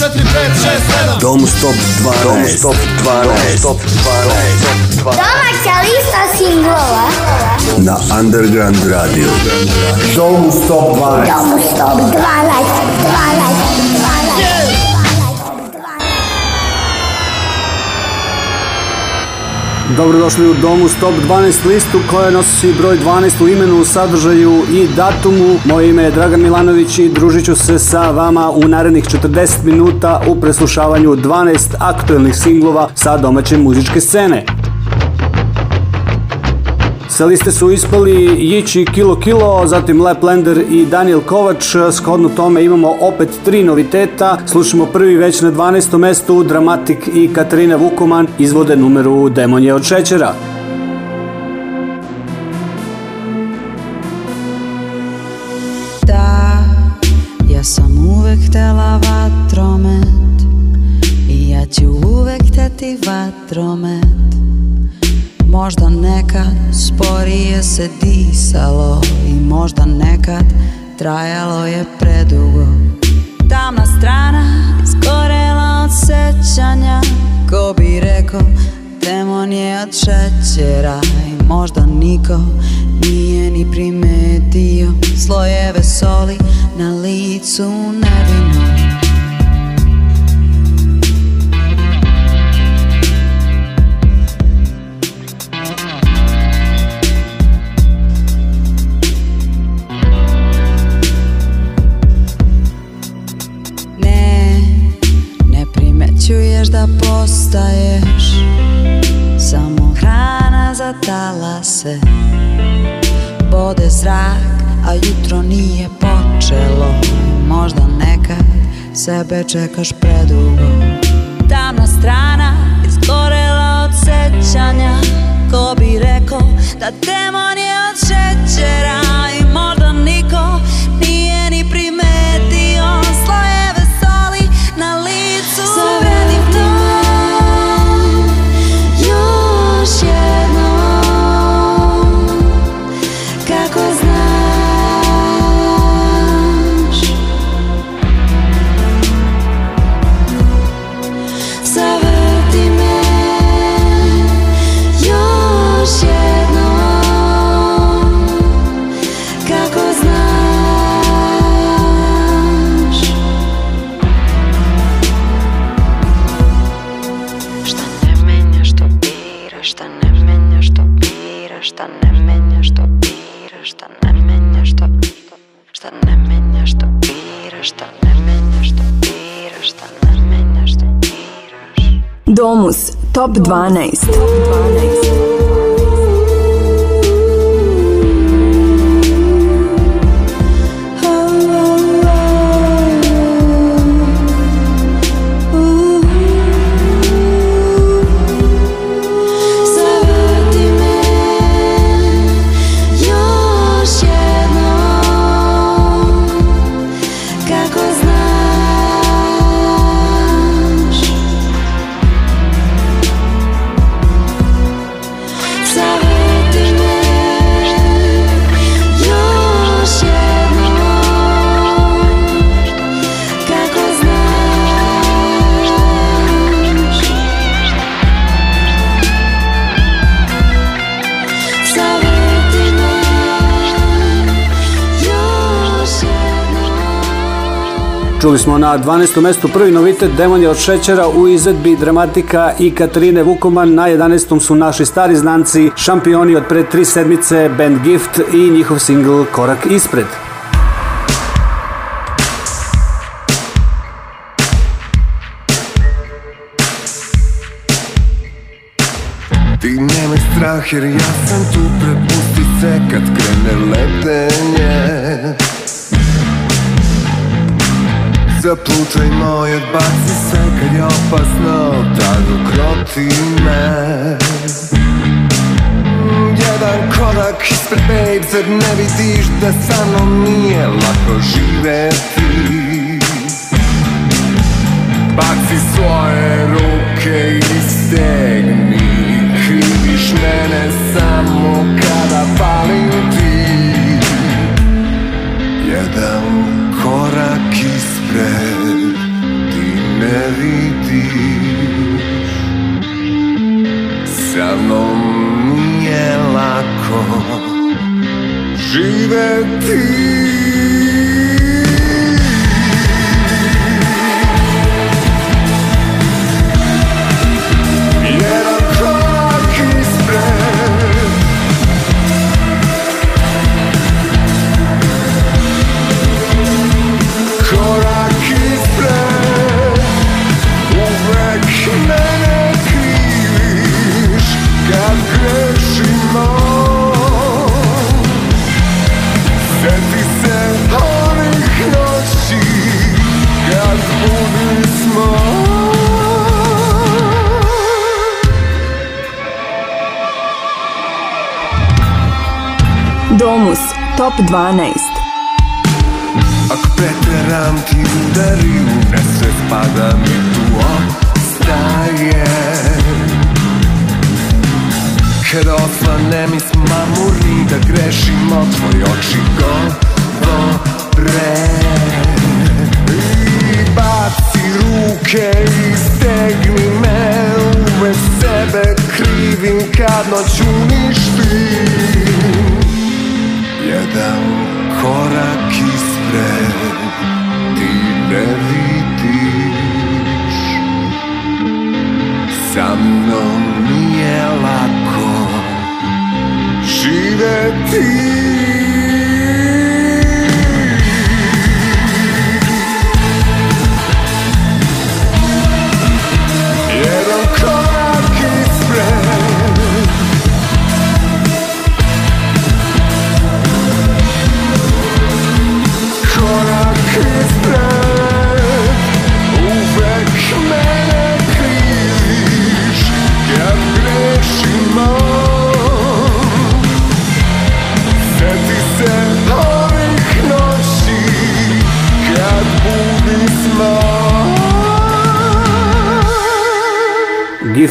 4, 5, 6, 7 Dom Stop 12 Dom Stop 12 Stop 12 Domaća lista singlova Na Underground Radio Dom Stop 12 Dom Stop 12 12 12 Dobrodošli u Domu Stop 12 listu koja nosi broj 12 u imenu, sadržaju i datumu. Moje ime je Dragan Milanović i družit ću se sa vama u narednih 40 minuta u preslušavanju 12 aktuelnih singlova sa domaće muzičke scene. Sa liste su ispali Jići Kilo Kilo, zatim Lep Lender i Daniel Kovač. Shodno tome imamo opet tri noviteta. Slušamo prvi već na 12. mestu Dramatik i Katarina Vukoman izvode numeru Demon je od šećera. Da, ja sam uvek htela vatromet I ja ću uvek hteti vatromet Možda nekad sporije se disalo I možda nekad trajalo je predugo Tamna strana skorela od sećanja Ko bi rekao demon je od šećera I možda niko nije ni primetio Slojeve soli na licu nevina Misliš da postaješ Samo hrana za talase Bode zrak, a jutro nije počelo Možda nekad sebe čekaš predugo Tamna strana izgorela od sećanja Ko bi rekao da demon je od šećera Domus Top 12. Top 12. Čuli smo na 12. mestu prvi novitet Demon je od šećera u izvedbi dramatika i Katarine Vukoman. Na 11. su naši stari znanci, šampioni od pre tri sedmice, band Gift i njihov singl Korak ispred. Ti nemaj strah jer ja sam tu, prepusti se kad krene letenje Zaplučaj moj, odbaci sve kad je opasno Tad ukroti me Jedan korak ispred babe Zar ne vidiš da sa mnom nije lako živeti Baci svoje ruke i stegni Kriviš mene samo kada palim ti Jedan pre ti ne vidiš Sa mnom nije lako živeti 12. Ak preteram ti udari u nese spadam i tu ostaje Kad osvanem iz mamuri da grešimo tvoj oči govore I baci ruke i stegni me uvek sebe krivim kad noć uništim Jedan korak ispred Ti ne vidiš Sa mnom nije lako Živeti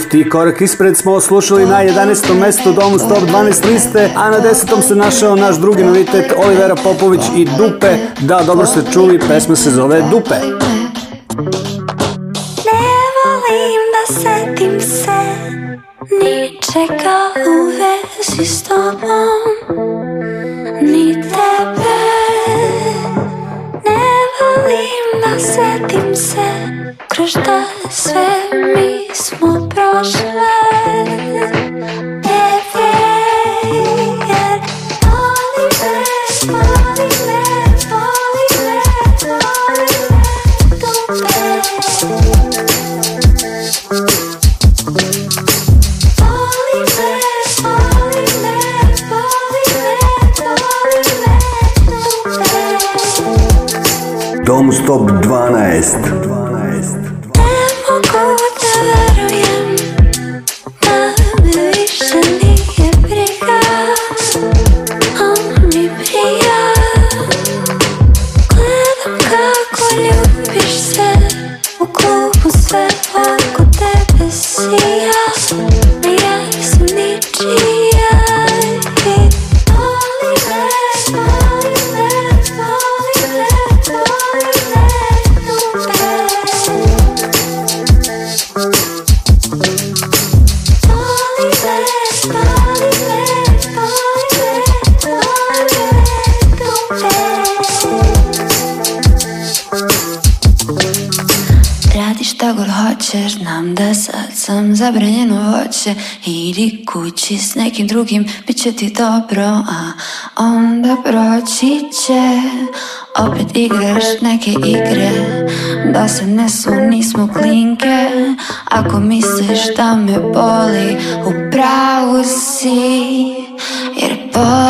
ti korak ispred smo oslušali na 11. mestu Domus Top 12 liste, a na 10. se našao naš drugi novitet Olivera Popović i Dupe. Da, dobro ste čuli, pesma se zove Dupe. Ne volim da setim se ničega u vezi s tobom, ni tebe. Ne volim da setim se kroz šta sve mi smo prošle Te jer Voli me, voli me, voli me, voli me Dupe Voli me, voli me, voli me, voli me Dupe Dom Stop 12 ili kući s nekim drugim Bit će ti dobro, a onda proći će Opet igraš neke igre Da se ne su, nismo klinke Ako misliš da me boli, u pravu si Jer boli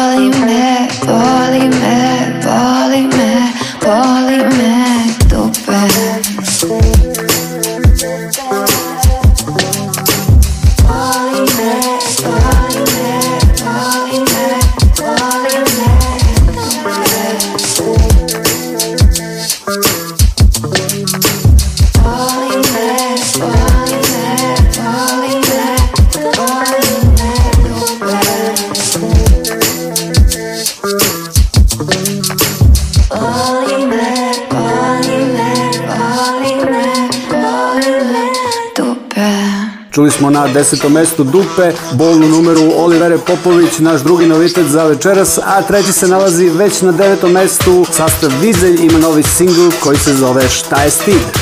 na desetom mestu dupe, bol numeru Olivere Popović, naš drugi novitet za večeras, a treći se nalazi već na devetom mestu, sastav Vizelj ima novi singl koji se zove Šta je stid?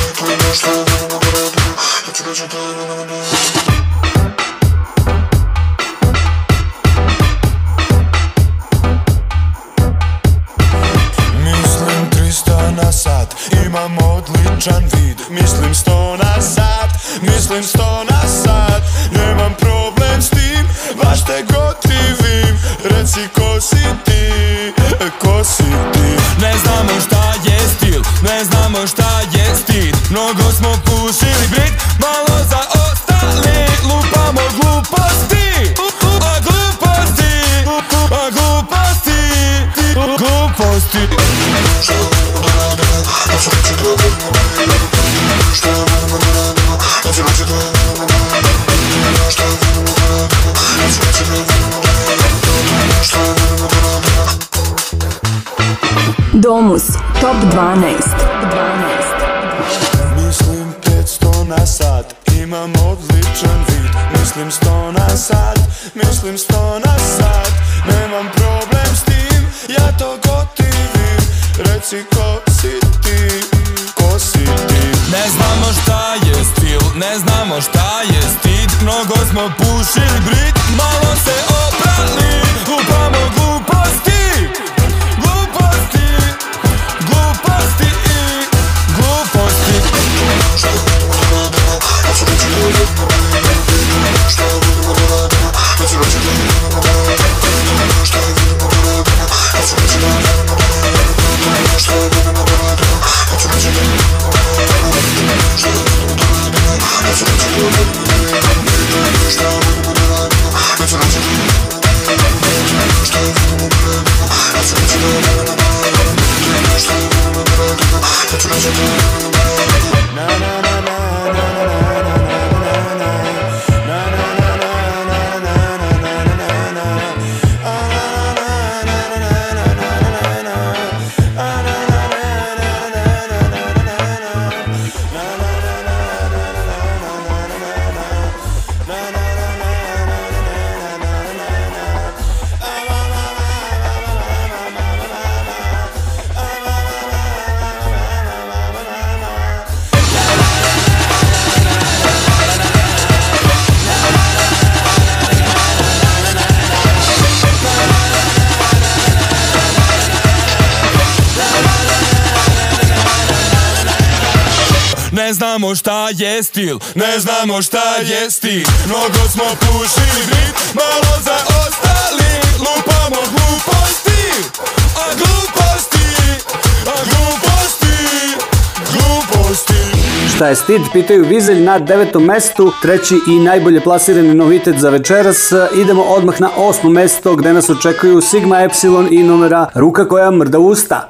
Domus Top 12 znamo šta je stil Ne znamo šta je stil Mnogo smo pušili bit Malo zaostali Lupamo gluposti A gluposti A gluposti Gluposti Šta je stid, pitaju Vizelj na devetom mestu, treći i najbolje plasirani novitet za večeras. Idemo odmah na osmo mesto gde nas očekuju Sigma Epsilon i numera Ruka koja mrda usta.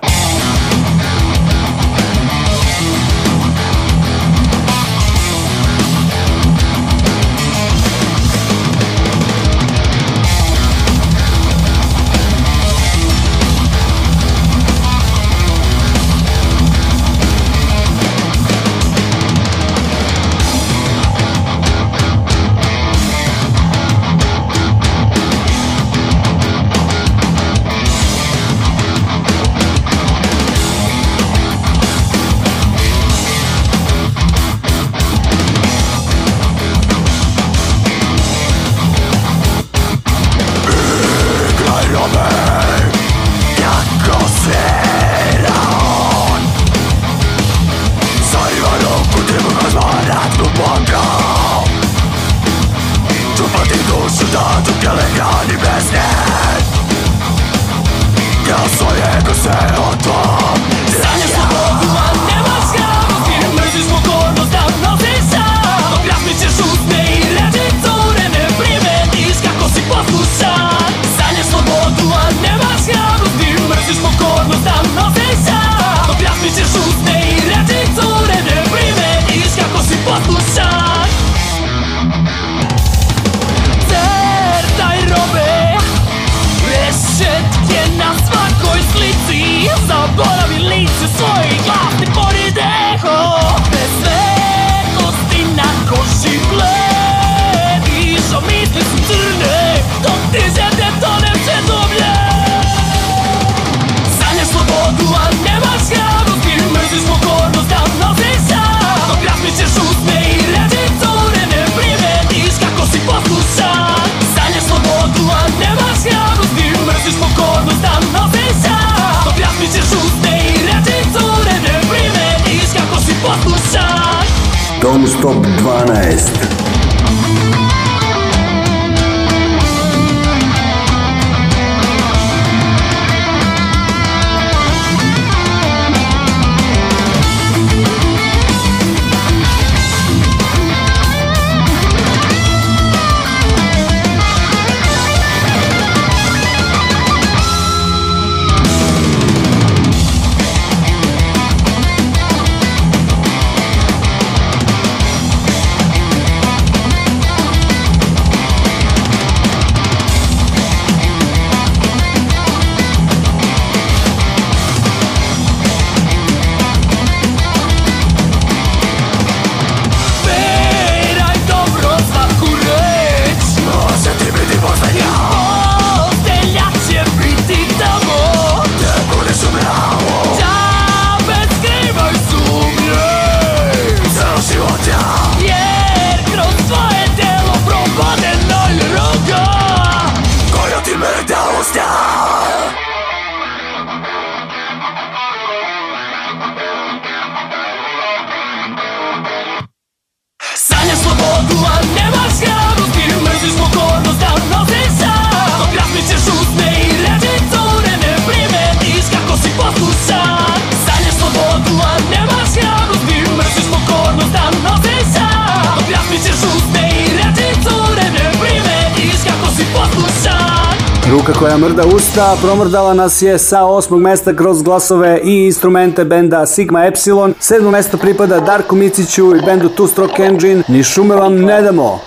Tvrda usta promrdala nas je sa osmog mesta kroz glasove i instrumente benda Sigma Epsilon. Sedmo mesto pripada Darku Miciću i bendu Two Stroke Engine. Ni šume vam ne damo.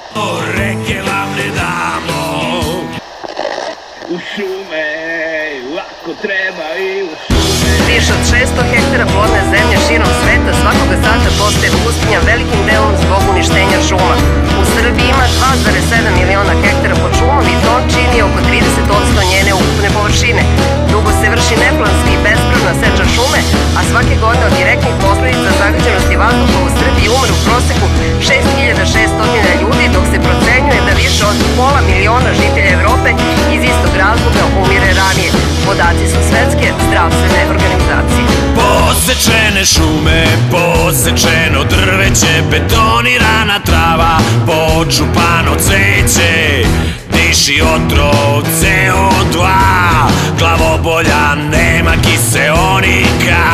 Reke vam ne damo. U šume, lako treba i u šume. Više od 600 hektara plodne zemlje širom glazaka postaje pustinja velikim delom zbog uništenja šuma. U Srbiji ima 2,7 miliona hektara pod šumom i to čini oko 30% njene ukupne površine. Dugo se vrši neplanski i bespravna seča šume, a svake godine od direktnih posledica zagađenosti vazduha u Srbiji umre u proseku 6600 ljudi, dok se procenjuje da više od pola miliona žitelja Evrope iz istog razloga umire ranije. Podaci su Svetske zdravstvene organizacije. Posečene šume, posečeno drveće Betonirana trava, počupano cveće Diši otrov CO2 Glavobolja nema kiseonika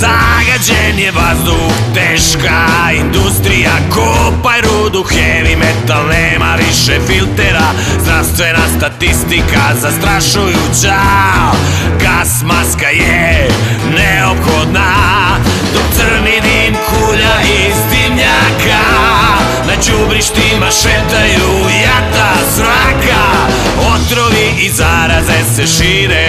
Zagađen je vazduh, teška industrija Kopaj rudu, heavy metal, nema više filtera Zdravstvena statistika zastrašujuća Gas maska je neophodna Dok crni dim kulja iz dimnjaka Na čubrištima šetaju jata zraka Otrovi i zaraze se šire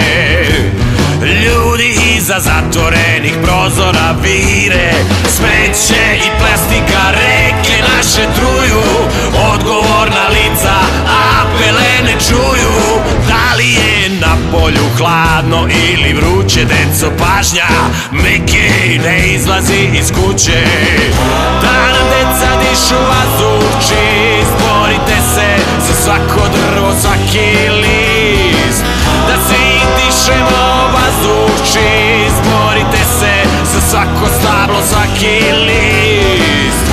Ljudi iza zatvorenih prozora vire Smeće i plastika reke naše truju Odgovorna lica, a pelene čuju Da li je na polju hladno ili vruće Deco pažnja, Miki ne izlazi iz kuće Da nam deca dišu vazduh čist Borite se za svako drvo, svaki svako stablo, svaki list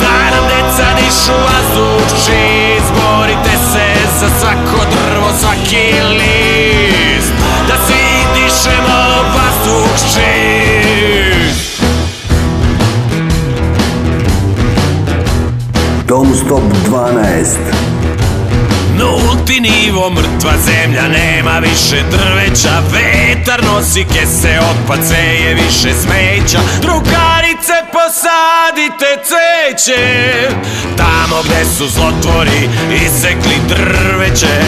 Da nam deca dišu vazduh čist Borite se za svako drvo, svaki list Da svi dišemo vazduh čist Dom Stop 12 nivo Mrtva zemlja nema više drveća Vetar nosi kese otpad Sve je više smeća Drugarice posadite cveće Tamo gde su zlotvori Isekli drveće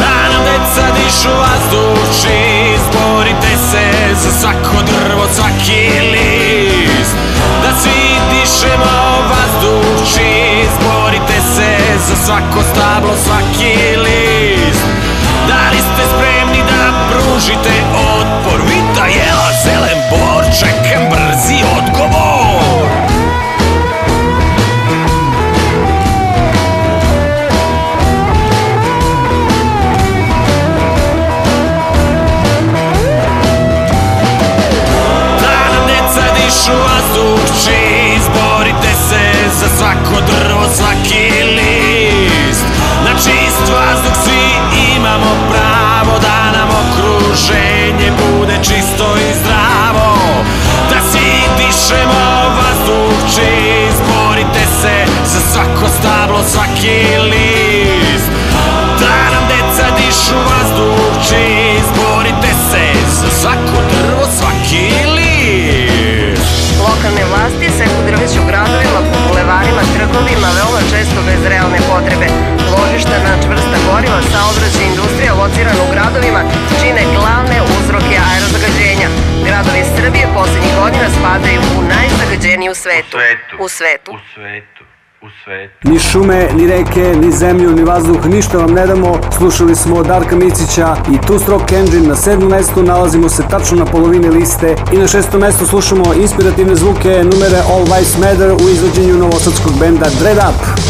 Da nam deca dišu vazduši Izborite se za svako drvo Svaki list Da svi dišemo svako stablo, svaki list Da li ste spremni da pružite otpor stablo svaki list Da nam deca dišu vazduh čist Borite se za svako drvo, svaki list Lokalne vlasti se u drveću gradovima, po bulevarima, trgovima Veoma često bez realne potrebe Ložišta na čvrsta goriva, saobraćaj industrija locirana u gradovima Čine glavne uzroke aerozagađenja Gradovi Srbije poslednjih godina spadaju u najzagađeniji svetu. U svetu. U svetu. U svetu svetu. Ni šume, ni reke, ni zemlju, ni vazduh, ništa vam ne damo. Slušali smo Darka Micića i Two Stroke Engine. Na sedmom mestu nalazimo se tačno na polovini liste. I na šestom mestu slušamo inspirativne zvuke numere All Vice Matter u izvođenju novosadskog benda Dread Up.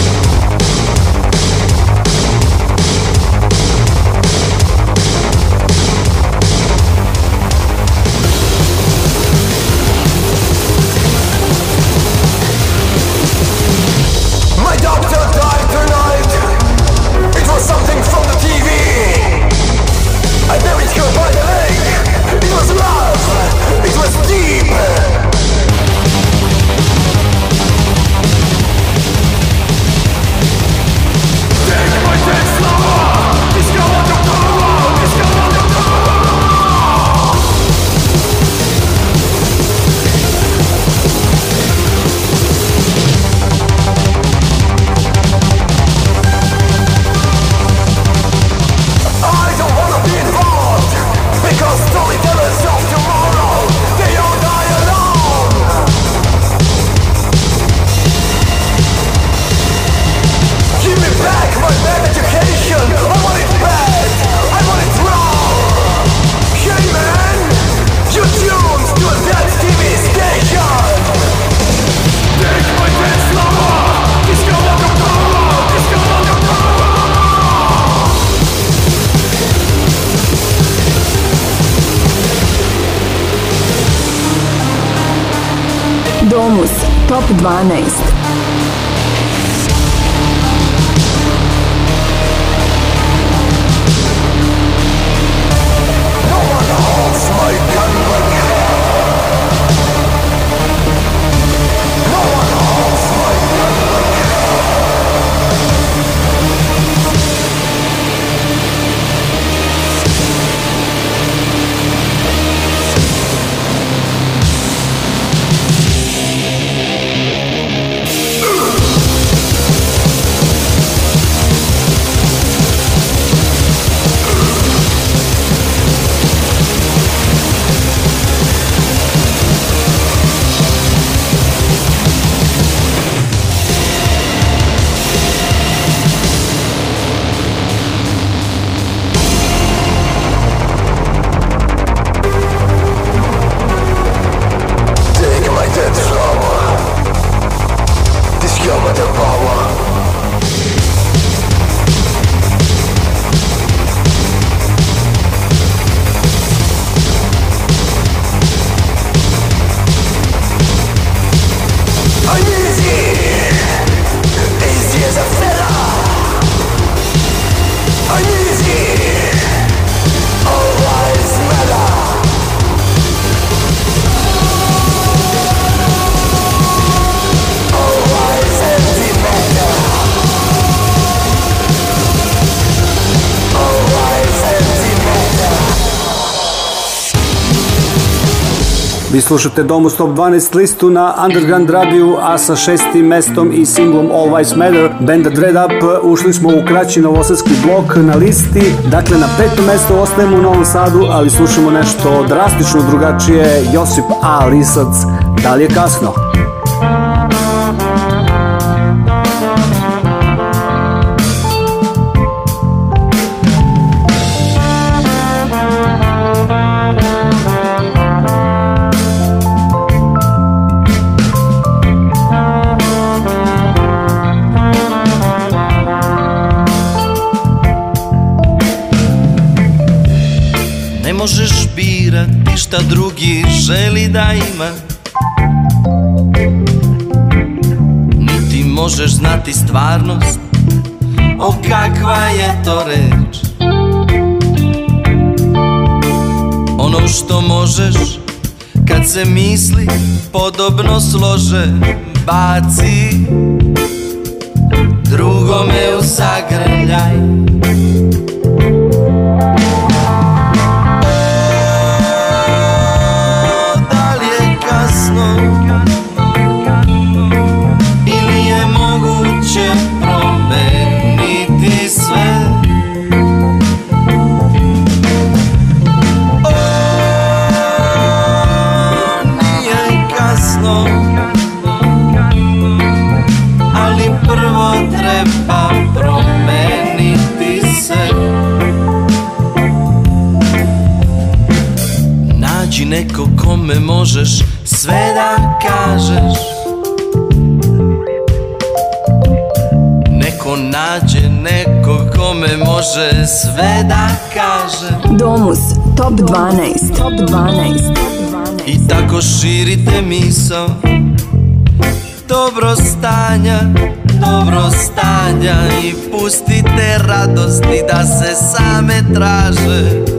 Vi slušate Domu Stop 12 listu na Underground radiju, a sa šestim mestom i singlom All Lives Matter benda Dread Up ušli smo u kraći novosadski blok na listi. Dakle, na petom mesto ostajemo u Novom Sadu, ali slušamo nešto drastično drugačije. Josip A. Lisac, da li je kasno? ti stvarnost O kakva je to reč Ono što možeš Kad se misli podobno slože Baci Drugome usagrljaj Top 12. Top 12. I tako širite misao Dobro stanja, dobro stanja I pustite radosti da se same traže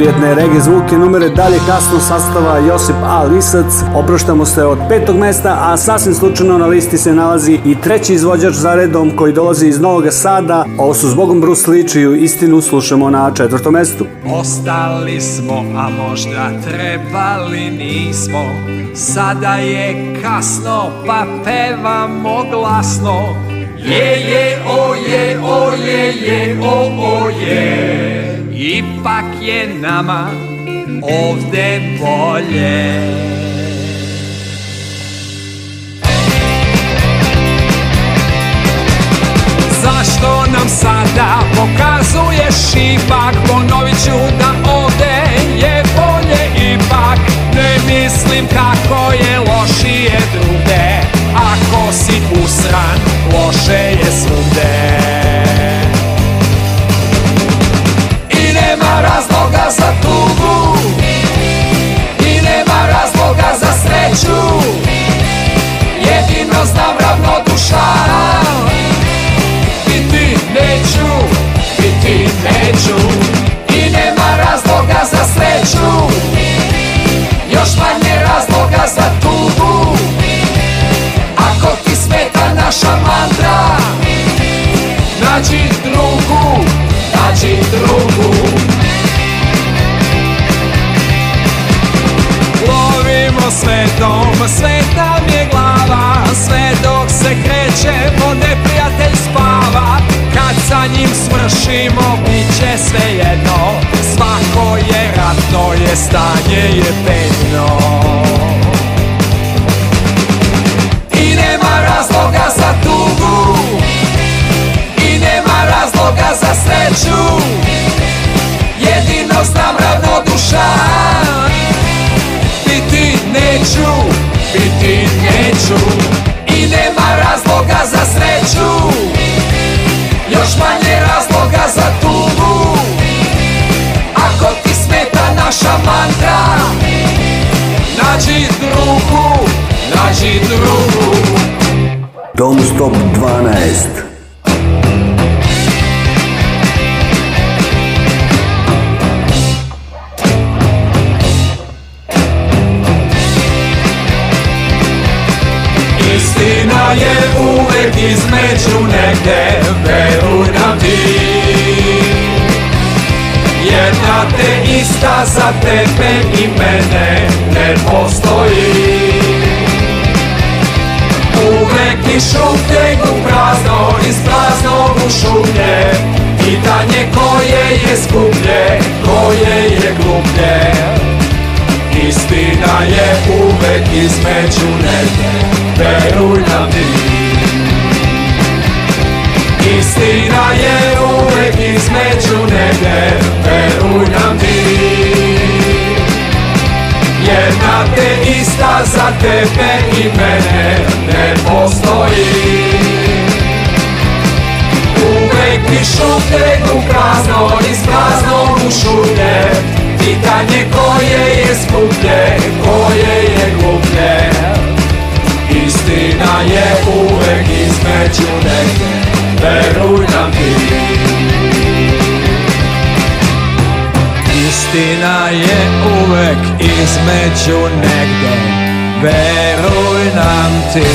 neprijatne rege zvuke numere dalje kasno sastava Josip A. Lisac. Oproštamo se od petog mesta, a sasvim slučajno na listi se nalazi i treći izvođač za redom koji dolazi iz Novog Sada. Ovo su zbogom Bruce Ličiju, istinu slušamo na četvrtom mestu. Ostali smo, a možda trebali nismo, sada je kasno, pa pevamo glasno. Je, je, o, je, o, je, je, o, o, je. Ipak je nama ovde bolje Zašto nam sada pokazuješ ipak Ponovit ću da ovde je bolje ipak Ne mislim kako je lošije druge Ako si usran, loše je svugde razloga za tugu I nema razloga za sreću Jedino znam ravnodušan Biti neću, biti neću I nema razloga za sreću Još manje razloga za tugu Ako ti smeta naša mantra Nađi drugu przestanie je postoji Uvek i šupljeg u prazno, iz praznog u šuplje Pitanje koje je skuplje, koje je gluplje Istina je uvek između negdje, veruj nam ti Istina je pravde ista za tebe i mene ne postoji Uvek mi šutek u prazno, iz prazno u šutek Pitanje koje je skuplje, koje je gluplje Istina je uvek između neke, veruj nam ti Istina je uvek između negde Veruj nam ti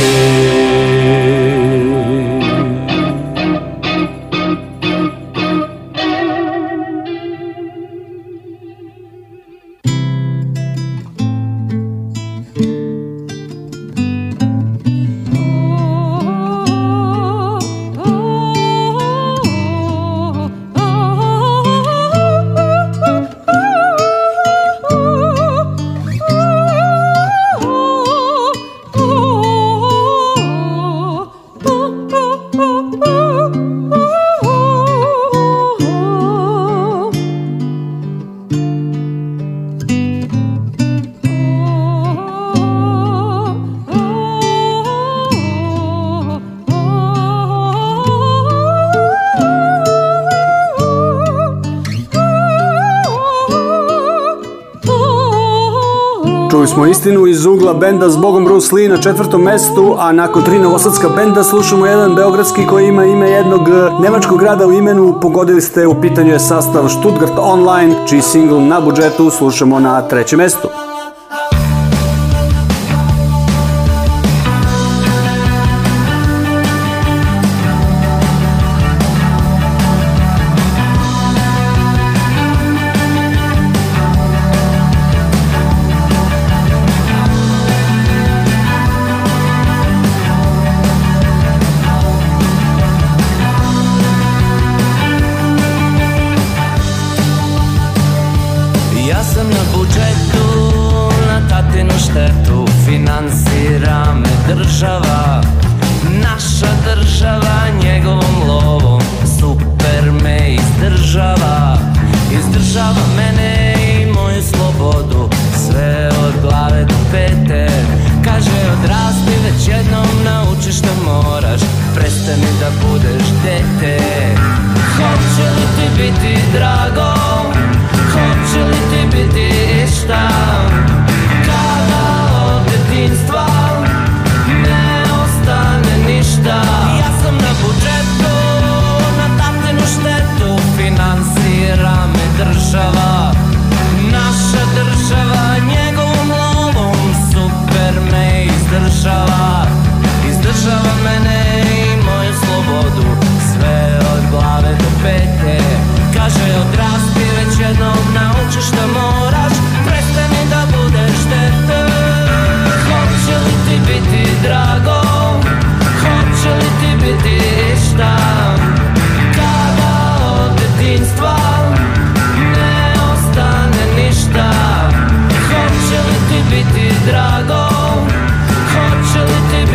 smo istinu iz ugla benda s Bogom Bruce Lee na četvrtom mestu, a nakon tri novosadska benda slušamo jedan beogradski koji ima ime jednog e, nemačkog grada u imenu. Pogodili ste, u pitanju je sastav Stuttgart Online, čiji single na budžetu slušamo na trećem mestu. finansira me država Naša država njegovom lovom Super me izdržava Izdržava mene i moju slobodu Sve od glave do pete Kaže odrasti već jednom naučiš da moraš Prestani da budeš dete Hoće li ti biti drago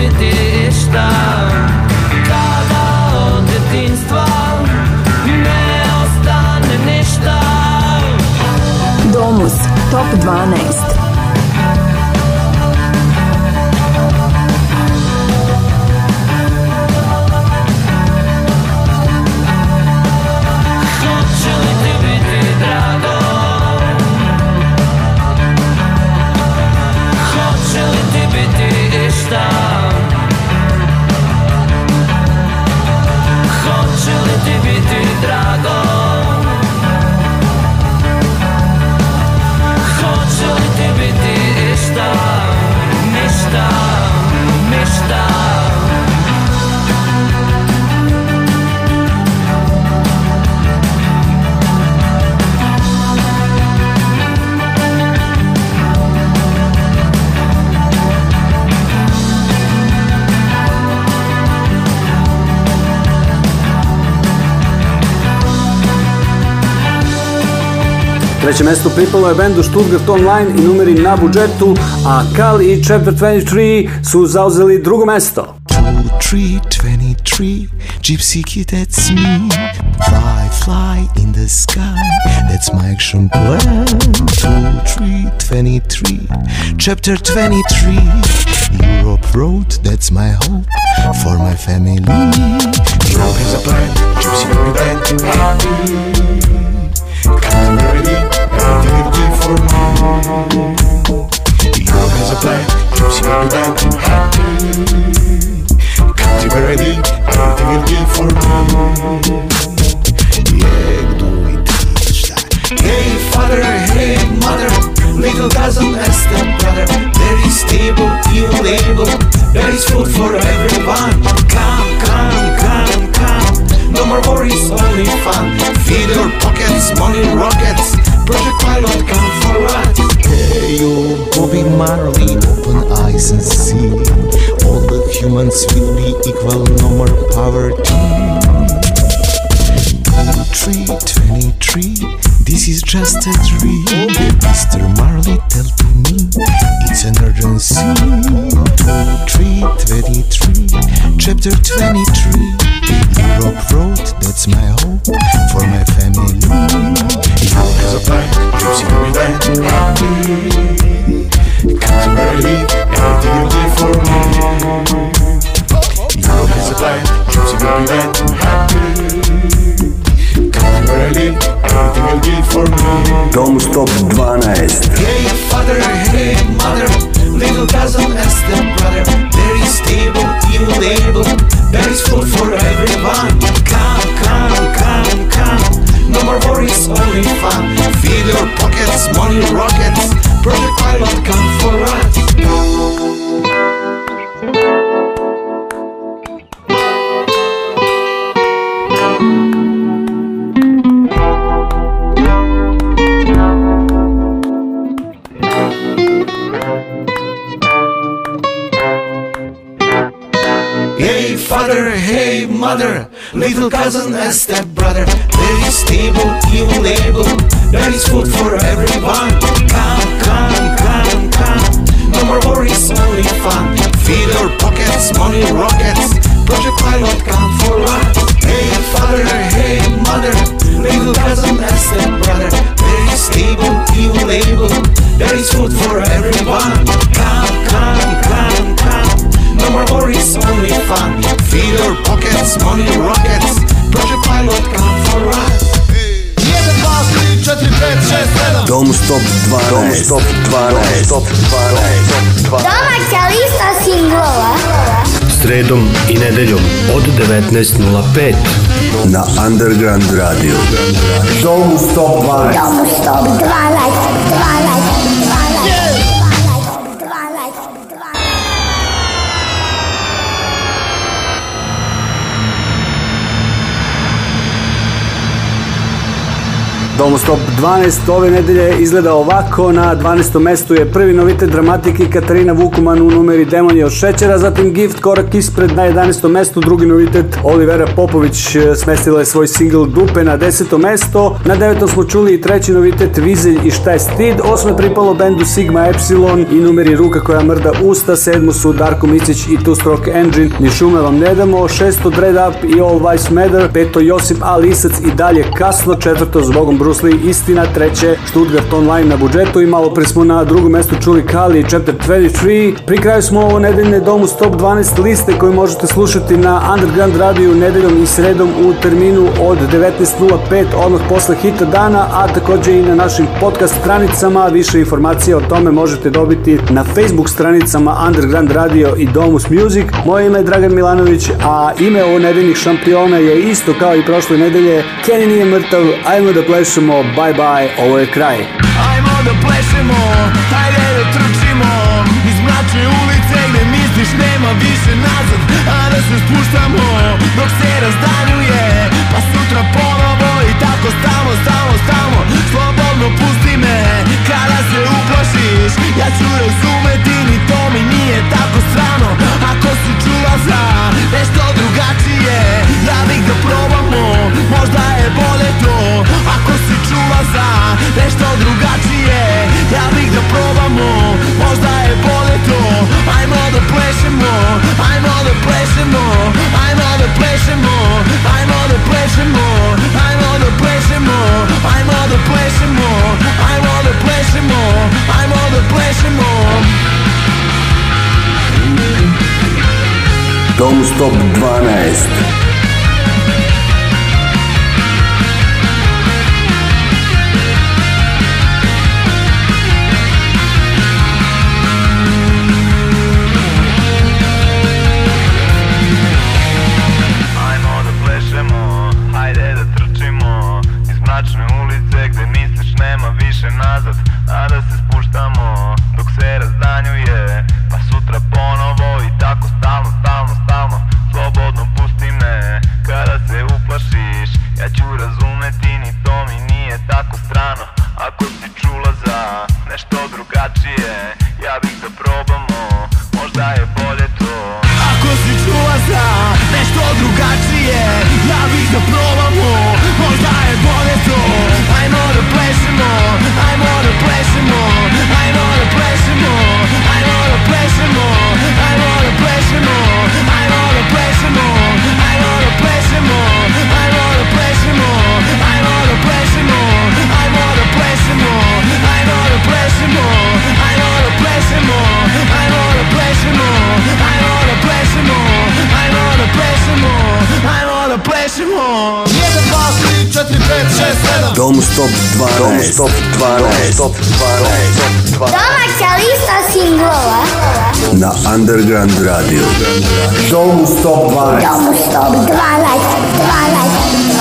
biti išta Kada od detinstva ne ostane ništa Domus Top 12 Treće mesto pripalo je bendu Stuttgart Online i numeri na budžetu, a Kal i Chapter 23 su zauzeli drugo mesto. Gypsy kid that's me Fly fly in the sky That's my action plan 2323 Chapter 23 Europe road That's my hope for my family Europe a plan Gypsy kid, that's me. Come Europe Come to you'll give for Hey father, hey mother Little cousin There is table, There is food for everyone Come, come, come, come No more worries, only fun Feed your pockets, money rockets Project Pilot, come what. Hey, tale Bobby Marley, open eyes and see All the humans will be equal, no more poverty Three, 23, this is just a dream oh, Mr. Marley, tell to me, it's an urgency Three, 23, chapter 23 Europe road, that's my hope for my family is a plan, keeps you going back to happy. Comes in early, anything you did for me. You is a plan, keeps you going back to happy. Comes in early, everything you did for me. Don't stop 12. Hey father, hey mother, little cousin and brother, There is table, you label, there is food for everyone. Come, come, come, come. No more worries, only fun Fill your pockets, money rockets Project Pilot, come for us hey mother, little cousin and stepbrother. There is table, you label, there is food for everyone. Come, come, come, come, no more worries, only fun. Feed your pockets, money rockets, Project Pilot come for life. Hey father, hey mother, little cousin and stepbrother. There is table, you label, there is food for everyone. Come, come, come. No more worries, only fun Fill your pockets, money rockets Proszę pilot, come for us ride 1, 2, 3, 4, 5, 6, 7 Dom Stop 12 Dom Stop 12 Dom Stop 12 Domaća lista singlova Sredom i nedeljom od 19.05 na Underground Radio. Dom Stop 12. Dom Stop 12. 12. Domus Top 12 ove nedelje izgleda ovako. Na 12. mestu je prvi novitet dramatiki Katarina Vukuman u numeri Demon je od šećera, zatim Gift korak ispred na 11. mestu, drugi novitet Olivera Popović e, smestila je svoj single Dupe na 10. mesto. Na 9. smo čuli i treći novitet Vizelj i šta je stid. 8. je pripalo bendu Sigma Epsilon i numeri Ruka koja mrda usta. 7. su Darko Micić i Two Stroke Engine. Ni šume vam ne damo. 6. Dread Up i All Vice Matter. 5. Josip Alisac i dalje kasno. 4. Zbogom Bruno Bruce Lee Istina, treće Stuttgart Online na budžetu i malo pre smo na drugom mestu čuli Kali Chapter 23. Pri kraju smo ovo nedeljne domu Top 12 liste koje možete slušati na Underground radiju nedeljom i sredom u terminu od 19.05 odmah posle hita dana, a takođe i na našim podcast stranicama. Više informacija o tome možete dobiti na Facebook stranicama Underground Radio i Domus Music. Moje ime je Dragan Milanović, a ime ovo nedeljnih šampiona je isto kao i prošle nedelje. Kenny nije mrtav, ajmo da plešamo kažemo bye bye, ovo je kraj. Ajmo da plešemo, hajde da trčimo, iz mračne ulice gde misliš nema više nazad, a da se spuštamo dok se razdanjuje, pa sutra ponovo i tako stamo, stamo, stamo, slobodno pusti me, kada se uplašiš, ja ću razumeti, ni to mi nije tako strano, ako si čula za nešto drugačije, ja bih da probamo, možda je bolje to čuva za nešto drugačije Ja bih da probamo, možda je bolje to Ajmo da plešemo, ajmo da plešemo Ajmo da plešemo, ajmo da plešemo Ajmo da plešemo, ajmo da plešemo Ajmo da plešemo, ajmo da plešemo Don't stop 12 Top 12. Domaća lista singlova. Na Underground Radio. Domus Top 12. Domus Top 12. 12. 12.